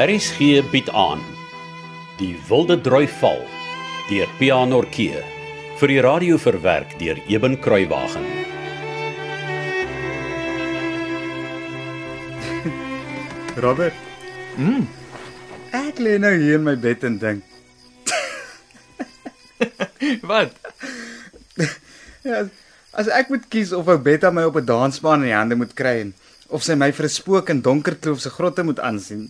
RSG bied aan Die Wilde Droi Val deur Pianorkee vir die radio verwerk deur Eben Kruiwagen. Robert. Mm. Ek lê nou hier in my bed en dink. Wat? Ja, as ek moet kies of ou Betta my op 'n dansbaan in die hande moet kry en of sy my vir 'n spook in donker kloof se grotte moet aansien,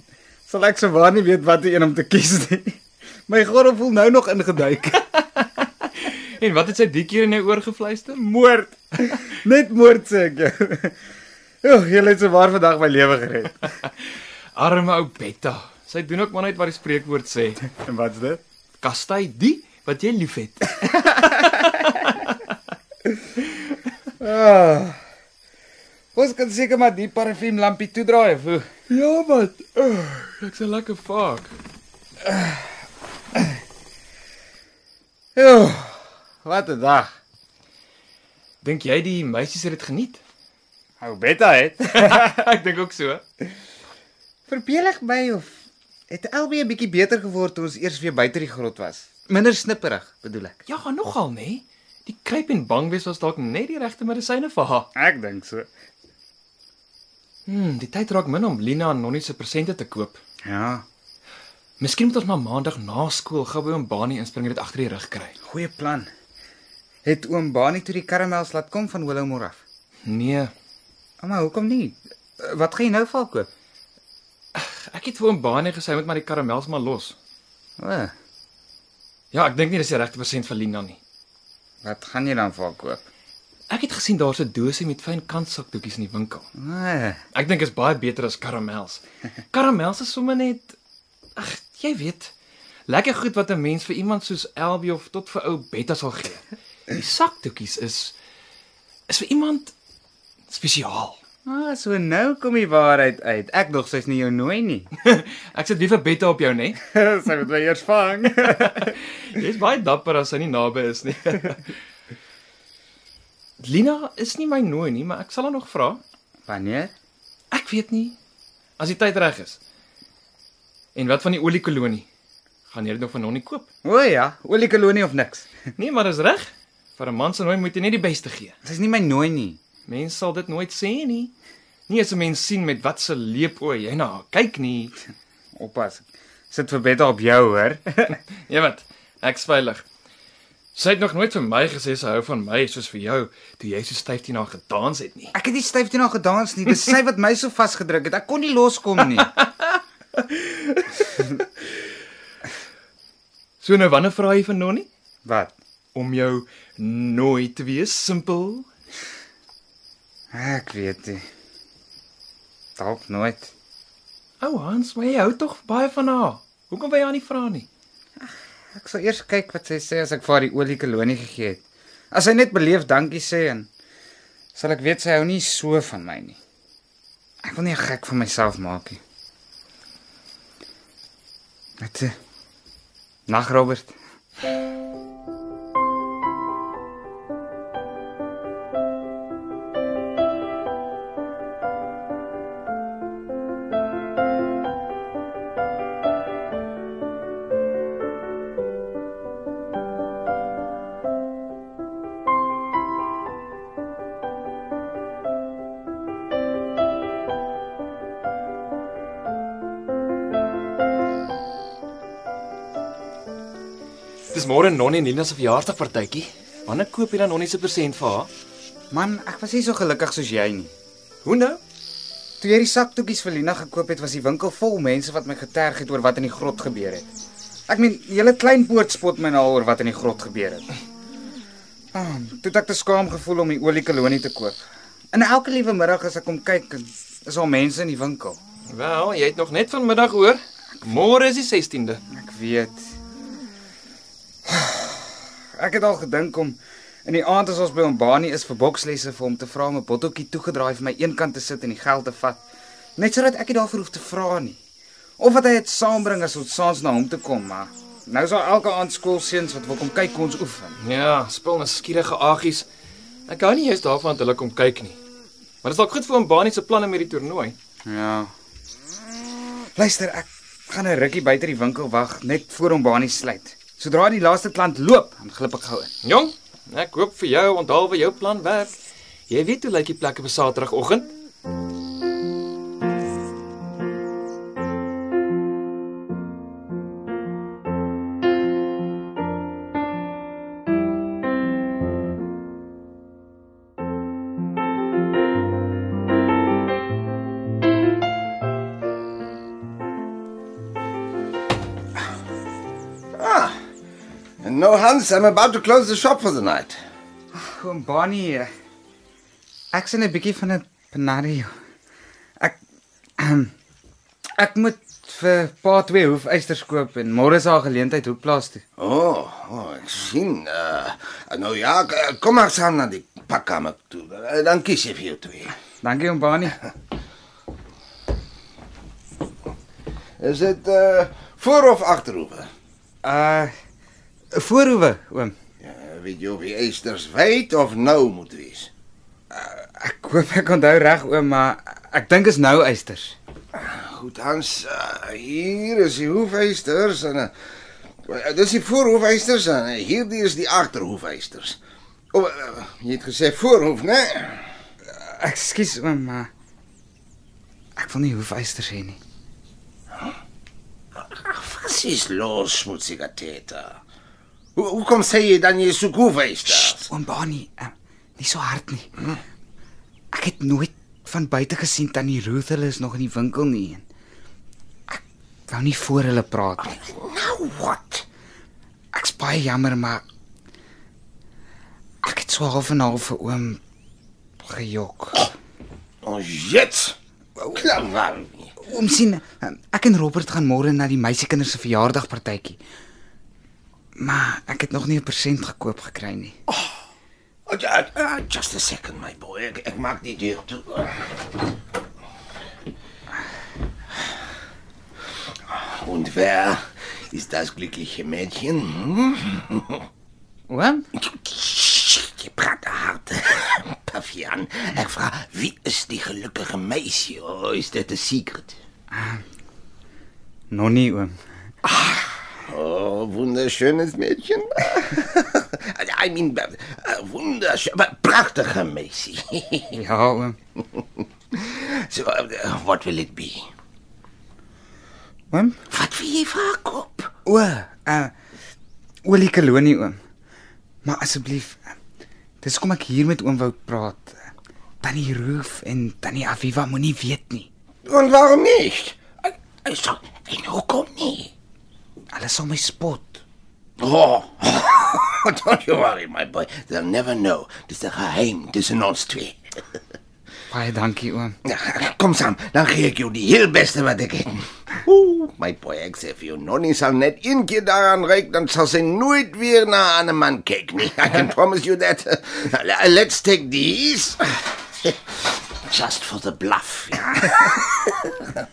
sal ek sowaar nie weet watter een om te kies nie. My gordel voel nou nog ingeduik. En wat het sy die keer in jou oor gefluister? Moord. Net moord sê ek jou. Jo, jy het sowaar vandag my lewe gered. Arme ou Betta. Sy doen ook maar net wat die spreekwoord sê. En wat's dit? Kastei die wat jy liefhet. Ah. Ons kan seker maar die parfuum lampie toedraai of hoe? Ja, wat? Oh, ek's 'n lekker vaak. Jo. Wat 'n dag. Dink jy die meisies het dit geniet? Ou Betta het. Ek dink ook so. Verbeel ek my of het Elbie 'n bietjie beter geword toe ons eers weer buite die grot was? Minder snipperig, bedoel ek. Ja, nogal nê. Nee. Die kruip en bang wees was dalk net die regte medisyne vir haar. Ek dink so. Hm, die tyd raak min om Lina en Nonnie se presente te koop. Ja, Miskien moet ons maar maandag na skool gou by oom Bani inspring en dit agter die rug kry. goeie plan. Het oom Bani toe die karamels laat kom van Willowmore af? Nee, Maar hoekom nie? Wat gaan jy nou val koop? ek het vir oom Bani gesê moet maar die karamels maar los. O, Ja, ek dink nie dis die regte persent vir Lina nie. wat gaan jy dan val koop? Ek het gesien daar's 'n dosie met fyn kantsakdoekies in die winkel. O, Ek dink is baie beter as karamels. Karamels is sommer net ag, jy weet, lekker goed wat 'n mens vir iemand soos Elbie of tot vir ou Betta sal gee. Die sakdoekies is is vir iemand spesiaal. ah, so nou kom die waarheid uit. Ek dog sy's nie jou nooi nie. Ek sit liever Betta op jou, né? sy moet my eers vang. Jy's baie dapper as sy nie naby is nie. Lina is nie my nooi nie, maar ek sal haar nog vra. Wanneer? Ek weet nie as die tyd reg is. En wat van die oliekolonie? Gaan jy dit nog van Nonnie koop? O ja, oliekolonie of niks. Nee, maar dis reg. Vir 'n man se nooi moet jy net die beste gee. Sy's nie my nooi nie. Mense sal dit nooit sê nie. Nie as 'n mens sien met wat se leepoe jy na haar kyk nie. Oppas. Sit vir Betta op jou, hoor. Ja wat? Ek's veilig. Sy het nog nooit vir my gesê sy hou van my soos vir jou toe jy so styf teen haar gedans het nie. Ek het nie styf teen haar gedans nie. Dis sy wat my so vasgedruk het. Ek kon nie loskom nie. So nou wanneer vra jy vir Nonnie Wat? om jou nooit te wees simpel? Ek weet nie. Dalk nooit. Ou Hans, maar jy hou tog baie van haar. Hoekom wil jy haar nie vra nie? Ek sal eers kyk wat sy sê as ek vir haar die oliekolonie gegee het. As sy net beleef dankie sê en sal ek weet sy hou nie so van my nie. Ek wil nie 'n gek van myself maak nie. Net. eh, Nag Robert. Môre Nonnie en Lina se verjaarsdagpartytjie. Wanneer koop jy dan Nonnie se persent vir haar? Man, ek was nie so gelukkig soos jy nie. Hoe nou? Toe jy die saktoekies vir Lina gekoop het, was die winkel vol mense wat my geterg het oor wat in die grot gebeur het. Ek meen, die hele klein poort spot my nou oor wat in die grot gebeur het. Ah, toe het ek te skaam gevoel om die oliekolonie te koop. En elke liewe middag as ek kom kyk, is al mense in die winkel. Wel, jy het nog net vanmiddag hoor. Môre is die 16de. Ek weet. Ek het al gedink om in die aand as ons by hom Bani is vir bokslesse vir hom te vra om 'n botteltjie toegedraai vir my eenkant te sit en die geld te vat. Net sodat ek nie daarvoor hoef te vra nie. Of wat hy dit saambring as ons saans na hom toe kom, maar nou is daar elke aand skoolseuns wat wil kom kyk hoe ons oefen. Ja, spul na skierige agies. Ek hou nie juist daarvan dat hulle kom kyk nie. Maar dit is dalk goed vir oom Bani se planne met die toernooi. Ja. Luister, ek Gaan 'n rukkie buite die winkel wag net voor hom Bani sluit. Sodra die laaste klant loop, dan glip ek gou in. Jong, ek hoop vir jou onthaal vir jou plan werk. Jy weet hoe lyk die plekke vir Saterdagoggend? No, Hans, I'm about to close the shop for the night. Oom Bani, eh, ek sien 'n bietjie van 'n penario. Ek ek moet vir pa twee hoefysters koop en môre is daar geleentheid hoekplaas toe. Oh, oh ek sien. Uh, nou ja, kom maar saam na die pakkamer toe. Dan kies jy vir jou twee. Dankie oom Bani. Is dit uh voor of agterhoewe? Uh voorhoewe, oom. Ja, weet jy of die eisters wyd of nou moet wees? Ek hoop ek onthou reg oom, maar ek dink is nou eisters. Goed, Hans, uh, hier is die hoefeisters en uh, dis die voorhoefeisters en uh, hierdie is die agterhoefeisters. O, uh, jy het gesê voorhoef, né? Ekskuus oom, maar ek wil nie hoefysters hê nie. Was is los, smutsiger Täter? Hoe hoekom sê jy dan jy soek hoefeisters? Oom Bani, uh, nie so hard nie. Ek het nooit van buite gesien tannie Ruth hulle is nog in die winkel nie. Ek wou nie voor hulle praat nie. Nou wat? Ek's baie jammer, maar ek het so half en half vir oom gejok. Ons jets. Klaar. Oom sien, um, ek en Robert gaan môre na die meisiekinders se verjaardagpartytjie. Maar ek het nog nie 'n persent gekoop gekry nie. Oh, ja, uh, just a second, my boy. Ek, ek maak die deur toe. Und wer ist das glückliche Mädchen? Hm? Oom? Je praat hard. Pavian. Ek vra, wie is die gelukkige meisie? Oh, is dit 'n secret? Nog nie oom. Oh, wunderschönes Mädchen. I mean, wunderschön, prachtige meisie. Ja, oom. so, uh, what will it be? Oom? Wat wil jy vir haar koop? O, uh olie kolonie oom. Maar asseblief, uh, dis kom ek hier met oom wou praat. Tannie Roof en Tannie Aviva moenie weet nie. Warum nicht? Äh, äh, So, en hoekom nie? Hulle sal my spot. Oh, don't you worry, my boy. They'll never know. Dis 'n geheim tussen ons twee. Baie dankie oom. Ja, kom saam, dan gee ek jou die heel beste wat ek het. Ooh, my boy, ek sê vir jou, Nonnie sal net een keer daaraan ryk, dan sal sy nooit weer na 'n ander man kyk nie. I can promise you that. Let's take these. Just for the bluff. Ja.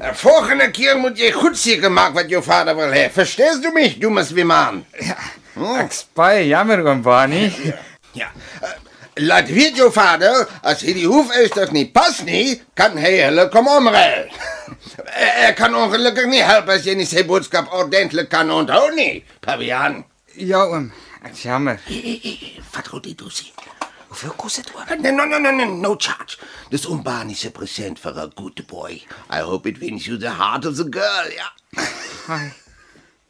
Volgende keer moet jy goed seker maak wat jou vader wil hê. Verstehst du mich, dummes Wiman? Ek's baie jammer oom Bani. Ja. Uh, laat weet jou vader, as hy die hoefeisters nie pas nie, kan hy hulle kom omruil. Ek kan ongelukkig nie help as jy nie sy boodskap ordentlik kan onthou nie, Pavian. Ja oom, ek's jammer. Wat goed dit doen. Hoeveel kos dit oom? No, no, no, no, no, no charge. Dis ombaniese present vir 'n good boy. I hope it wins you the heart of the girl, ja. Hi.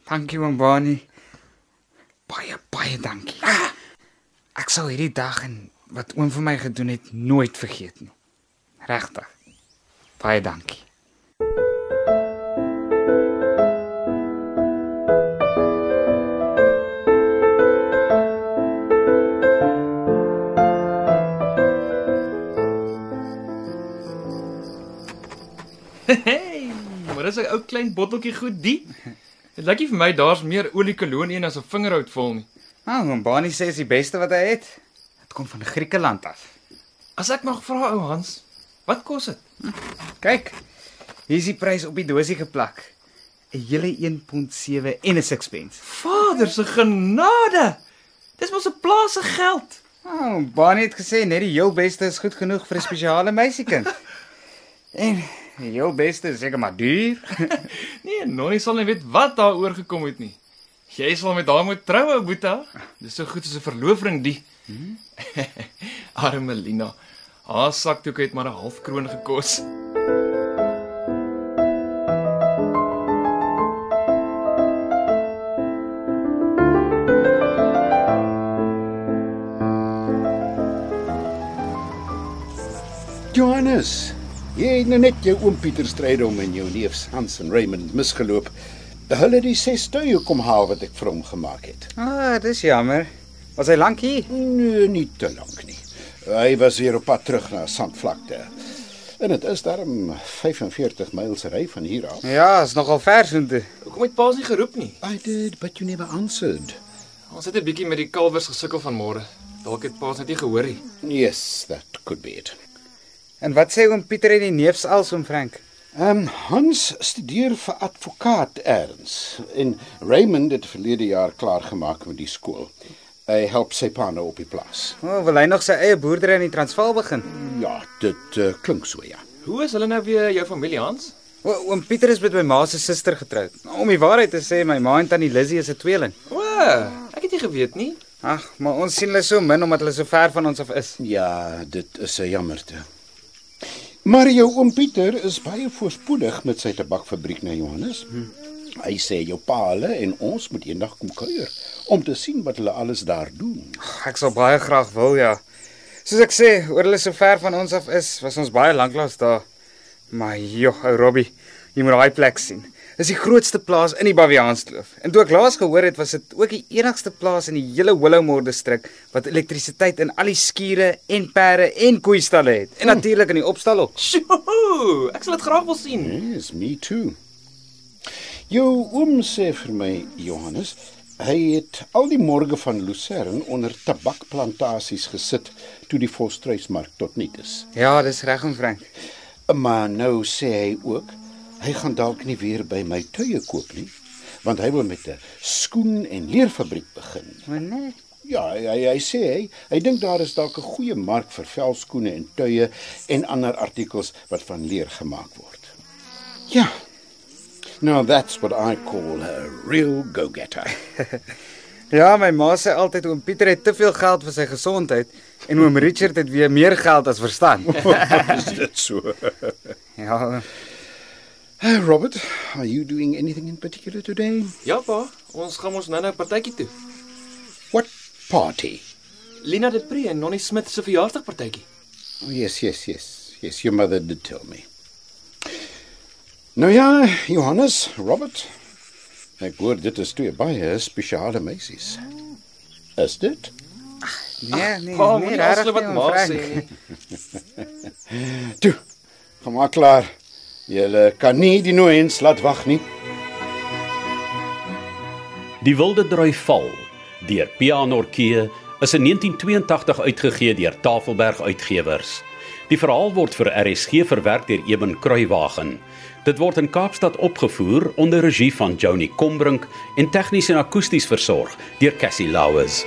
Dankie oom Bani. Baie baie dankie. Ek sal hierdie dag en wat oom vir my gedoen het nooit vergeet nie. Regtig. Baie dankie. Hey, maar dis 'n ou klein botteltjie goed die. Dit lyk nie vir my daar's meer olie kolonie in as 'n vingerhout vol nie. Nou, oom Bani sê is die beste wat hy het. Dit kom van Griekeland af. As ek mag vra ou Hans, wat kos dit? Kyk. Hier is die prys op die dosie geplak. 'n Hele 1.7 en 'n sixpence. Vader se genade. Dis mos 'n plaas se geld. Nou, oh, Bani het gesê net die heel beste is goed genoeg vir 'n spesiale meisiekind. En jou beste is seker maar duur. Nee, Nonnie sal nie weet wat daaroor gekom het nie. Jy sal met haar moet troue, Boeta. Dis so goed soos 'n verloofring die. Hmm? Arme Lina. Haar sakdoek het maar 'n half kroon gekos. Johannes, jy het nou net jou oom Pieter Strydom en jou neefs Hans en Raymond misgeloop. Hulle het die ses tuie kom haal wat ek vir hom gemaak het. Ah, dis jammer. Was hy lank hier? Nee, nie te lank nie. Hy was weer op pad terug na Sandvlakte. En dit is darm 45 myl se ry van hier af. Ja, is nogal ver soontoe. Hoekom het paas nie geroep nie? I did, but you never answered. Ons het 'n bietjie met die kalwers gesukkel vanmôre. Dalk het paas net nie gehoor nie. Yes, that could be it. En wat sê oom Pieter en die neefs als oom Frank? Ehm um, Hans studeer vir advokaat eers en Raymond het verlede jaar klaar gemaak met die skool. Hy help sy pa nou op die plaas. O, oh, wil hy nog sy eie boerdery in die Transvaal begin? Ja, dit uh, klink so ja. Hoe is hulle nou weer jou familie Hans? O, oom Pieter is met my ma se suster getroud. Om die waarheid te sê, my ma en tannie Lizzie is 'n tweeling. O, ek het nie geweet nie. Ag, maar ons sien hulle so min omdat hulle so ver van ons af is. Ja, dit is 'n jammerte. Maar jou oom Pieter is baie voorspoedig met sy tabakfabriek na Johannes. Hm. Hy sê jou pa hulle en ons moet eendag kom kuier om te sien wat hulle alles daar doen. Ek sal baie graag wil, ja. Soos ek sê, oor hulle so ver van ons af is, was ons baie lanklaas daar. Maar joh, ou Robbie, jy moet daai plek sien. Dis die grootste plaas in die Baviaanskloof. En toe ek laas gehoor het, was dit ook die enigste plaas in die hele Willowmore distrik wat elektrisiteit in al die skure en perde en koeistalle het. En natuurlik in die opstal ook. Sjoe, ek sal dit graag wil sien. Yes, me too. Jou oom sê vir my, Johannes, hy het al die morge van Lucerne onder tabakplantasies gesit toe die Volstruismark tot niet is. Ja, dis reg om Frank. Maar nou sê hy ook hy gaan dalk nie weer by my tuie koop nie, want hy wil met 'n skoen en leerfabriek begin. Maar nee. Ja, hy hy, hy sê hy, hy dink daar is dalk 'n goeie mark vir velskoene en tuie en ander artikels wat van leer gemaak word. Ja. Now that's what I call a real go-getter. ja, my ma sê altyd oom Pieter het te veel geld vir sy gesondheid en oom Richard het weer meer geld as verstand. is dit so? ja, Uh, Robert, are you doing anything in particular today? Ja, pa, ons gaan ons nou-nou partytjie toe. What party? Lina de Pre en Nonnie Smith se verjaarsdagpartytjie. Oh, yes, yes, yes. Yes, your mother did tell me. Nou ja, Johannes, Robert. Ek hoor dit is twee baie spesiale meisies. Is dit? nee, nee, Pa, nee, moenie regtig afsluit wat nie, oom ma Frank. sê nie. Toe. Kom maar klaar. Julle kan nie die nooiens laat wag nie. Die Wilde Drui Val deur Pianorkee is in 1982 uitgegee deur Tafelberg Uitgewers. Die verhaal word vir RSG verwerk deur Eben Kruiwagen. Dit word in Kaapstad opgevoer onder regie van Joni Combrink en tegnies en akoesties versorg deur Cassie Lauers.